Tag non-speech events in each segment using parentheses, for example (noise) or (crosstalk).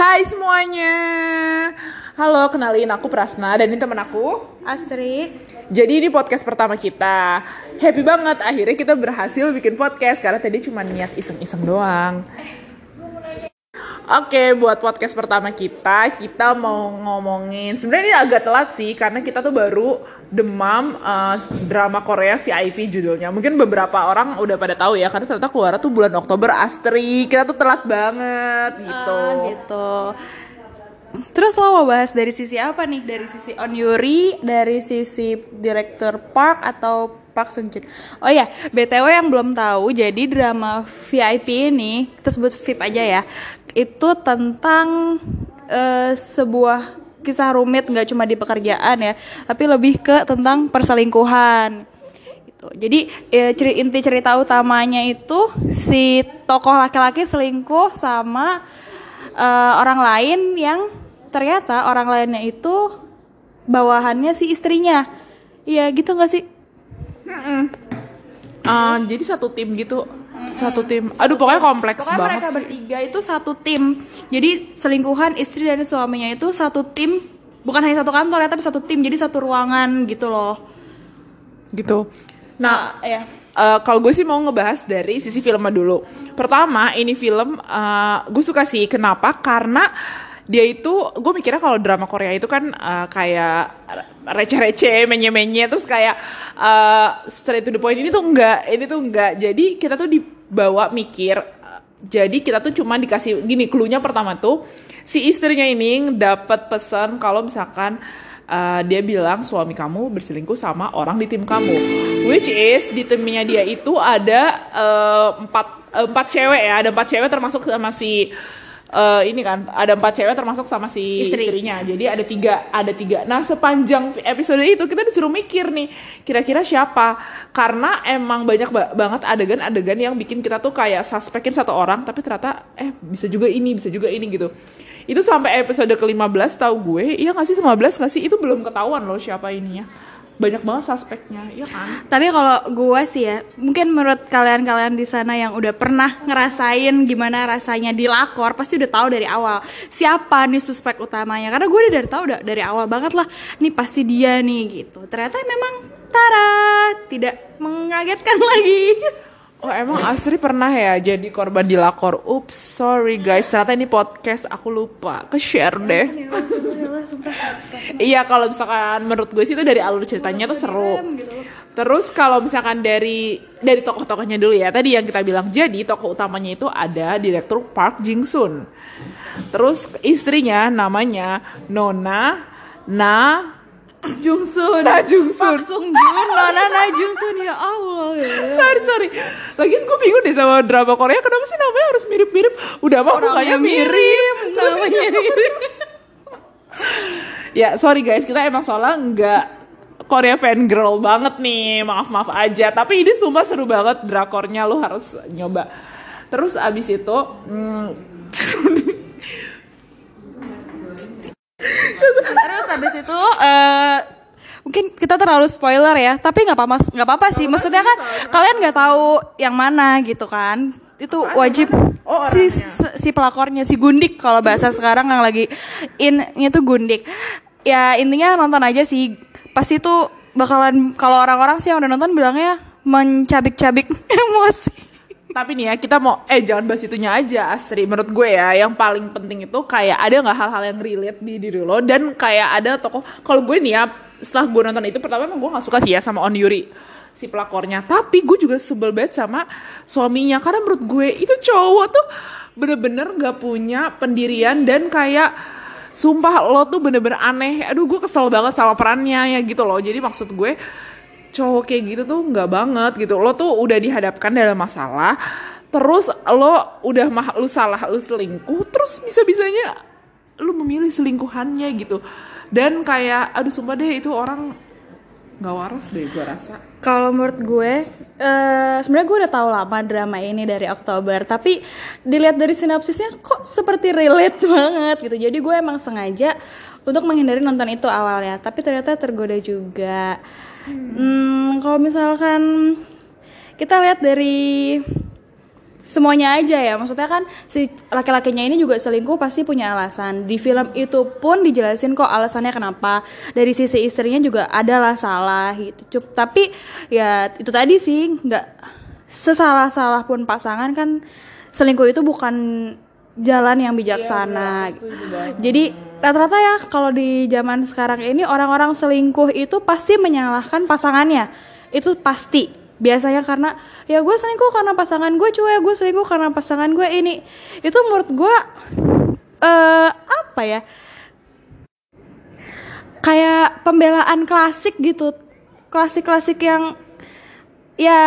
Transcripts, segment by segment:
Hai semuanya. Halo, kenalin aku Prasna dan ini teman aku. Astrid. Jadi ini podcast pertama kita. Happy banget akhirnya kita berhasil bikin podcast karena tadi cuma niat iseng-iseng doang. Oke, buat podcast pertama kita, kita mau ngomongin sebenarnya ini agak telat sih karena kita tuh baru demam uh, drama Korea VIP judulnya. Mungkin beberapa orang udah pada tahu ya karena ternyata keluar tuh bulan Oktober Astri. Kita tuh telat banget gitu. Ah, gitu. Terus lo mau bahas dari sisi apa nih? Dari sisi On Yuri, dari sisi direktur Park atau Park Sung Joon? Oh ya, BTW yang belum tahu, jadi drama VIP ini, kita sebut VIP aja ya, itu tentang eh, sebuah kisah rumit nggak cuma di pekerjaan ya, tapi lebih ke tentang perselingkuhan. Gitu. Jadi ya, ceri- inti cerita utamanya itu si tokoh laki-laki selingkuh sama eh, orang lain yang ternyata orang lainnya itu bawahannya si istrinya. Iya gitu nggak sih? Uh, jadi satu tim gitu, satu tim. Aduh pokoknya kompleks Pokoknya banget mereka sih. bertiga itu satu tim. Jadi selingkuhan istri dan suaminya itu satu tim, bukan hanya satu kantor ya, tapi satu tim. Jadi satu ruangan gitu loh. Gitu. Nah, Nah, ya. Eh, kalau gue sih mau ngebahas dari sisi filmnya dulu. Pertama, ini film eh, gue suka sih. Kenapa? Karena dia itu, gue mikirnya kalau drama Korea itu kan eh, kayak receh-receh, menye-menye, terus kayak eh, straight to the point. Ini tuh enggak, ini tuh enggak. Jadi kita tuh dibawa mikir. eh, Jadi kita tuh cuma dikasih gini, clue-nya pertama tuh si istrinya ini dapat pesan kalau misalkan Uh, dia bilang suami kamu berselingkuh sama orang di tim kamu, which is di timnya dia itu ada uh, empat uh, empat cewek ya, ada empat cewek termasuk sama si uh, ini kan, ada empat cewek termasuk sama si Istri. istrinya, jadi ada tiga, ada tiga. Nah sepanjang episode itu kita disuruh mikir nih, kira-kira siapa? Karena emang banyak ba- banget adegan-adegan yang bikin kita tuh kayak suspekin satu orang, tapi ternyata eh bisa juga ini, bisa juga ini gitu itu sampai episode ke-15 tahu gue iya nggak sih 15 nggak sih itu belum ketahuan loh siapa ininya banyak banget suspeknya iya kan Tapi kalau gue sih ya, mungkin menurut kalian-kalian di sana yang udah pernah ngerasain gimana rasanya dilakor, pasti udah tahu dari awal siapa nih suspek utamanya. Karena gue udah dari tahu udah dari awal banget lah, nih pasti dia nih gitu. Ternyata memang Tara tidak mengagetkan (laughs) lagi. Oh emang Astri pernah ya jadi korban dilakor? Ups sorry guys ternyata ini podcast aku lupa. Ke share deh iya kalau misalkan menurut gue sih itu dari alur ceritanya tuh seru. Terus kalau misalkan dari dari tokoh-tokohnya dulu ya tadi yang kita bilang jadi tokoh utamanya itu ada direktur Park Jing Sun terus istrinya namanya Nona Na Jungsun, Na Jungsun. Park Sung Joon, Nona Na Jungsun ya Allah. ya. sorry sorry. Lagian gue bingung deh sama drama Korea kenapa sih namanya harus mirip-mirip? Udah mah mukanya mirip namanya (laughs) mirip. ya sorry guys kita emang soalnya nggak Korea fan girl banget nih. Maaf maaf aja. Tapi ini sumpah seru banget drakornya lo harus nyoba. Terus abis itu hmm, (laughs) Terus habis itu eh mungkin kita terlalu spoiler ya, tapi nggak apa-apa nggak apa-apa sih. Maksudnya kan kalian nggak tahu yang mana gitu kan. Itu wajib Oh, si si pelakornya si Gundik kalau bahasa (laughs) sekarang yang lagi innya tuh Gundik. Ya intinya nonton aja sih. Pasti itu bakalan kalau orang-orang sih yang udah nonton bilangnya mencabik-cabik (laughs) emosi. Tapi nih ya kita mau eh jangan bahas itunya aja Astri. Menurut gue ya yang paling penting itu kayak ada nggak hal-hal yang relate di diri lo dan kayak ada tokoh. Kalau gue nih ya setelah gue nonton itu pertama emang gue nggak suka sih ya sama On Yuri si pelakornya. Tapi gue juga sebel banget sama suaminya karena menurut gue itu cowok tuh bener-bener nggak punya pendirian dan kayak sumpah lo tuh bener-bener aneh. Aduh gue kesel banget sama perannya ya gitu loh. Jadi maksud gue cowok kayak gitu tuh nggak banget gitu. Lo tuh udah dihadapkan dalam masalah terus lo udah mah lu salah lu selingkuh terus bisa bisanya lu memilih selingkuhannya gitu. Dan kayak aduh sumpah deh itu orang nggak waras deh gue rasa. Kalau menurut gue, eh sebenarnya gue udah tahu lama drama ini dari Oktober, tapi dilihat dari sinopsisnya kok seperti relate (laughs) banget gitu. Jadi gue emang sengaja untuk menghindari nonton itu awalnya, tapi ternyata tergoda juga. Hmm, kalau misalkan kita lihat dari semuanya aja ya maksudnya kan si laki-lakinya ini juga selingkuh pasti punya alasan. Di film itu pun dijelasin kok alasannya kenapa. Dari sisi istrinya juga adalah salah gitu. Cup, tapi ya itu tadi sih nggak sesalah-salah pun pasangan kan selingkuh itu bukan jalan yang bijaksana jadi rata-rata ya kalau di zaman sekarang ini orang-orang selingkuh itu pasti menyalahkan pasangannya. Itu pasti. Biasanya karena ya gue selingkuh karena pasangan gue cuek gue selingkuh karena pasangan gue ini. Itu menurut gue eh apa ya? Kayak pembelaan klasik gitu. Klasik-klasik yang ya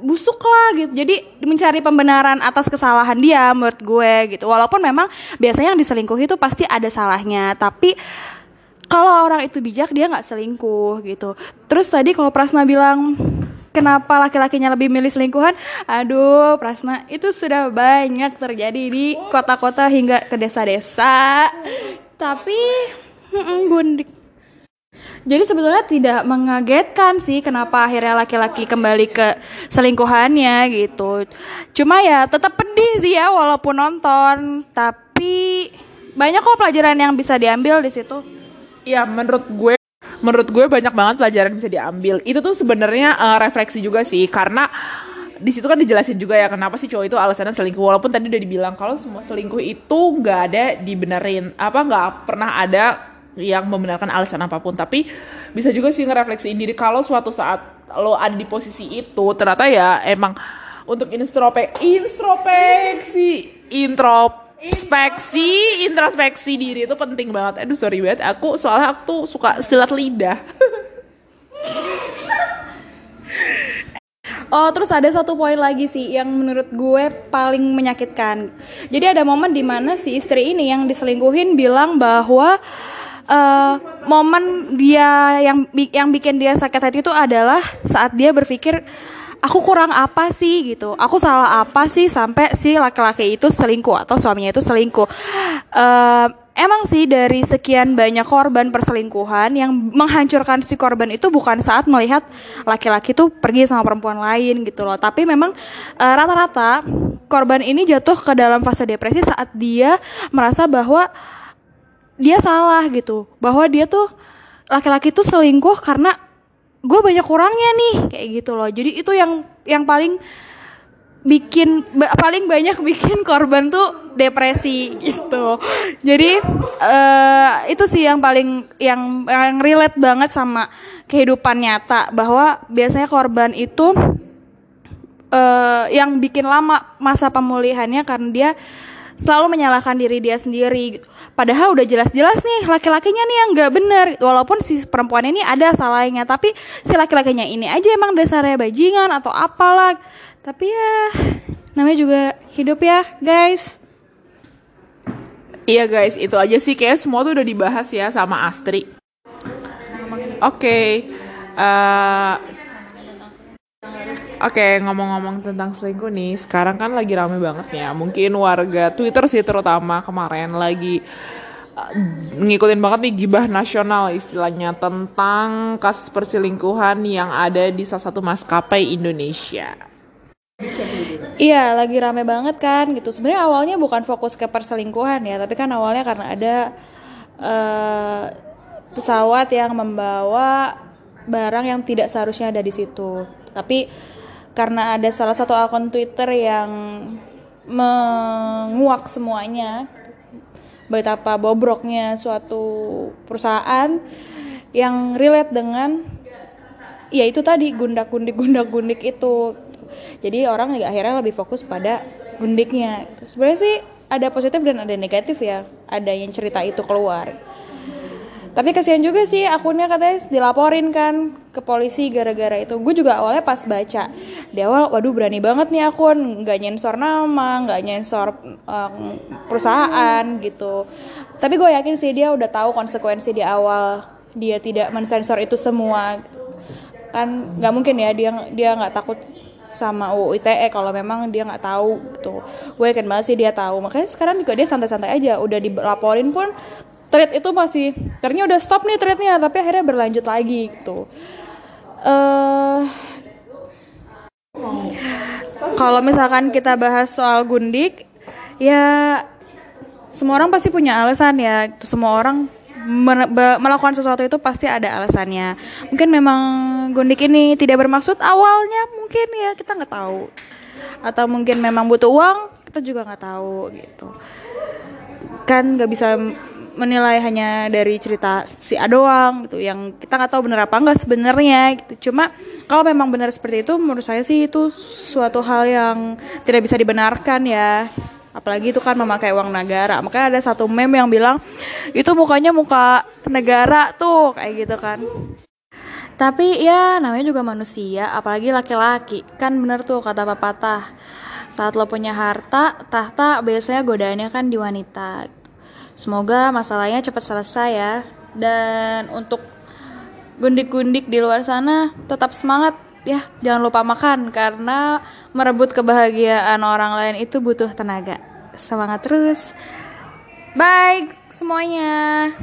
busuk lah gitu. Jadi mencari pembenaran atas kesalahan dia menurut gue gitu. Walaupun memang biasanya yang diselingkuhi itu pasti ada salahnya tapi kalau orang itu bijak dia nggak selingkuh gitu. Terus tadi kalau Prasna bilang kenapa laki-lakinya lebih milih selingkuhan? Aduh Prasna itu sudah banyak terjadi di kota-kota hingga ke desa-desa. Tapi mm-mm, gundik jadi sebetulnya tidak mengagetkan sih kenapa akhirnya laki-laki kembali ke selingkuhannya gitu. Cuma ya tetap pedih sih ya walaupun nonton, tapi banyak kok pelajaran yang bisa diambil di situ. Ya menurut gue menurut gue banyak banget pelajaran bisa diambil. Itu tuh sebenarnya uh, refleksi juga sih karena di situ kan dijelasin juga ya kenapa sih cowok itu alasannya selingkuh walaupun tadi udah dibilang kalau semua selingkuh itu nggak ada dibenerin apa nggak pernah ada yang membenarkan alasan apa pun. Tapi bisa juga sih ngerefleksiin diri kalau suatu saat lo ada di posisi itu ternyata ya emang untuk instrope introspeksi introspeksi introspeksi diri itu penting banget. Aduh sorry banget. Aku soalnya aku tuh suka silat lidah. (laughs) Oh, terus ada satu poin lagi sih yang menurut gue paling menyakitkan. Jadi ada momen di mana si istri ini yang diselingkuhin bilang bahwa uh, momen dia yang yang bikin dia sakit hati itu adalah saat dia berpikir aku kurang apa sih? gitu. Aku salah apa sih sampai si laki-laki itu selingkuh atau suaminya itu selingkuh? Uh, emang sih dari sekian banyak korban perselingkuhan yang menghancurkan si korban itu bukan saat melihat laki-laki tuh pergi sama perempuan lain gitu loh. Tapi memang uh, rata-rata korban ini jatuh ke dalam fase depresi saat dia merasa bahwa dia salah gitu. Bahwa dia tuh laki-laki tuh selingkuh karena gue banyak kurangnya nih kayak gitu loh. Jadi itu yang yang paling bikin paling banyak bikin korban tuh depresi gitu. Jadi uh, itu sih yang paling yang yang relate banget sama kehidupan nyata. Bahwa biasanya korban itu uh, yang bikin lama masa pemulihannya karena dia selalu menyalahkan diri dia sendiri. Padahal udah jelas-jelas nih laki-lakinya nih yang nggak bener. Walaupun si perempuan ini ada salahnya, tapi si laki-lakinya ini aja emang dasarnya bajingan atau apalah. Tapi ya namanya juga hidup ya, guys. Iya guys, itu aja sih kayak semua tuh udah dibahas ya sama Astri. Oke, okay. uh, Oke, ngomong-ngomong tentang selingkuh nih, sekarang kan lagi rame banget ya. Mungkin warga Twitter sih terutama kemarin lagi uh, ngikutin banget nih gibah nasional istilahnya tentang kasus perselingkuhan yang ada di salah satu maskapai Indonesia. Iya, lagi rame banget kan gitu. Sebenarnya awalnya bukan fokus ke perselingkuhan ya, tapi kan awalnya karena ada uh, pesawat yang membawa barang yang tidak seharusnya ada di situ. Tapi karena ada salah satu akun Twitter yang menguak semuanya betapa bobroknya suatu perusahaan yang relate dengan ya itu tadi gundak gundik gundak gundik itu. Jadi orang akhirnya lebih fokus pada gundiknya. Sebenarnya sih ada positif dan ada negatif ya ada yang cerita itu keluar tapi kasihan juga sih akunnya katanya dilaporin kan ke polisi gara-gara itu. Gue juga awalnya pas baca di awal waduh berani banget nih akun nggak nyensor nama nggak nyensor um, perusahaan gitu. Tapi gue yakin sih dia udah tahu konsekuensi di awal dia tidak mensensor itu semua. Kan nggak mungkin ya dia dia nggak takut sama UU ITE kalau memang dia nggak tahu gitu. Gue yakin banget sih dia tahu. Makanya sekarang juga dia santai-santai aja. Udah dilaporin pun thread itu masih ternyata udah stop nih threadnya tapi akhirnya berlanjut lagi gitu. Uh, kalau misalkan kita bahas soal gundik ya semua orang pasti punya alasan ya. Semua orang melakukan sesuatu itu pasti ada alasannya. Mungkin memang gundik ini tidak bermaksud awalnya mungkin ya kita nggak tahu. Atau mungkin memang butuh uang kita juga nggak tahu gitu. Kan nggak bisa menilai hanya dari cerita si A doang gitu yang kita nggak tahu bener apa nggak sebenarnya gitu. Cuma kalau memang benar seperti itu menurut saya sih itu suatu hal yang tidak bisa dibenarkan ya. Apalagi itu kan memakai uang negara. Makanya ada satu meme yang bilang itu mukanya muka negara tuh kayak gitu kan. Tapi ya namanya juga manusia apalagi laki-laki. Kan bener tuh kata pepatah saat lo punya harta tahta biasanya godaannya kan di wanita semoga masalahnya cepat selesai ya. Dan untuk gundik-gundik di luar sana tetap semangat ya. Jangan lupa makan karena merebut kebahagiaan orang lain itu butuh tenaga. Semangat terus. Bye semuanya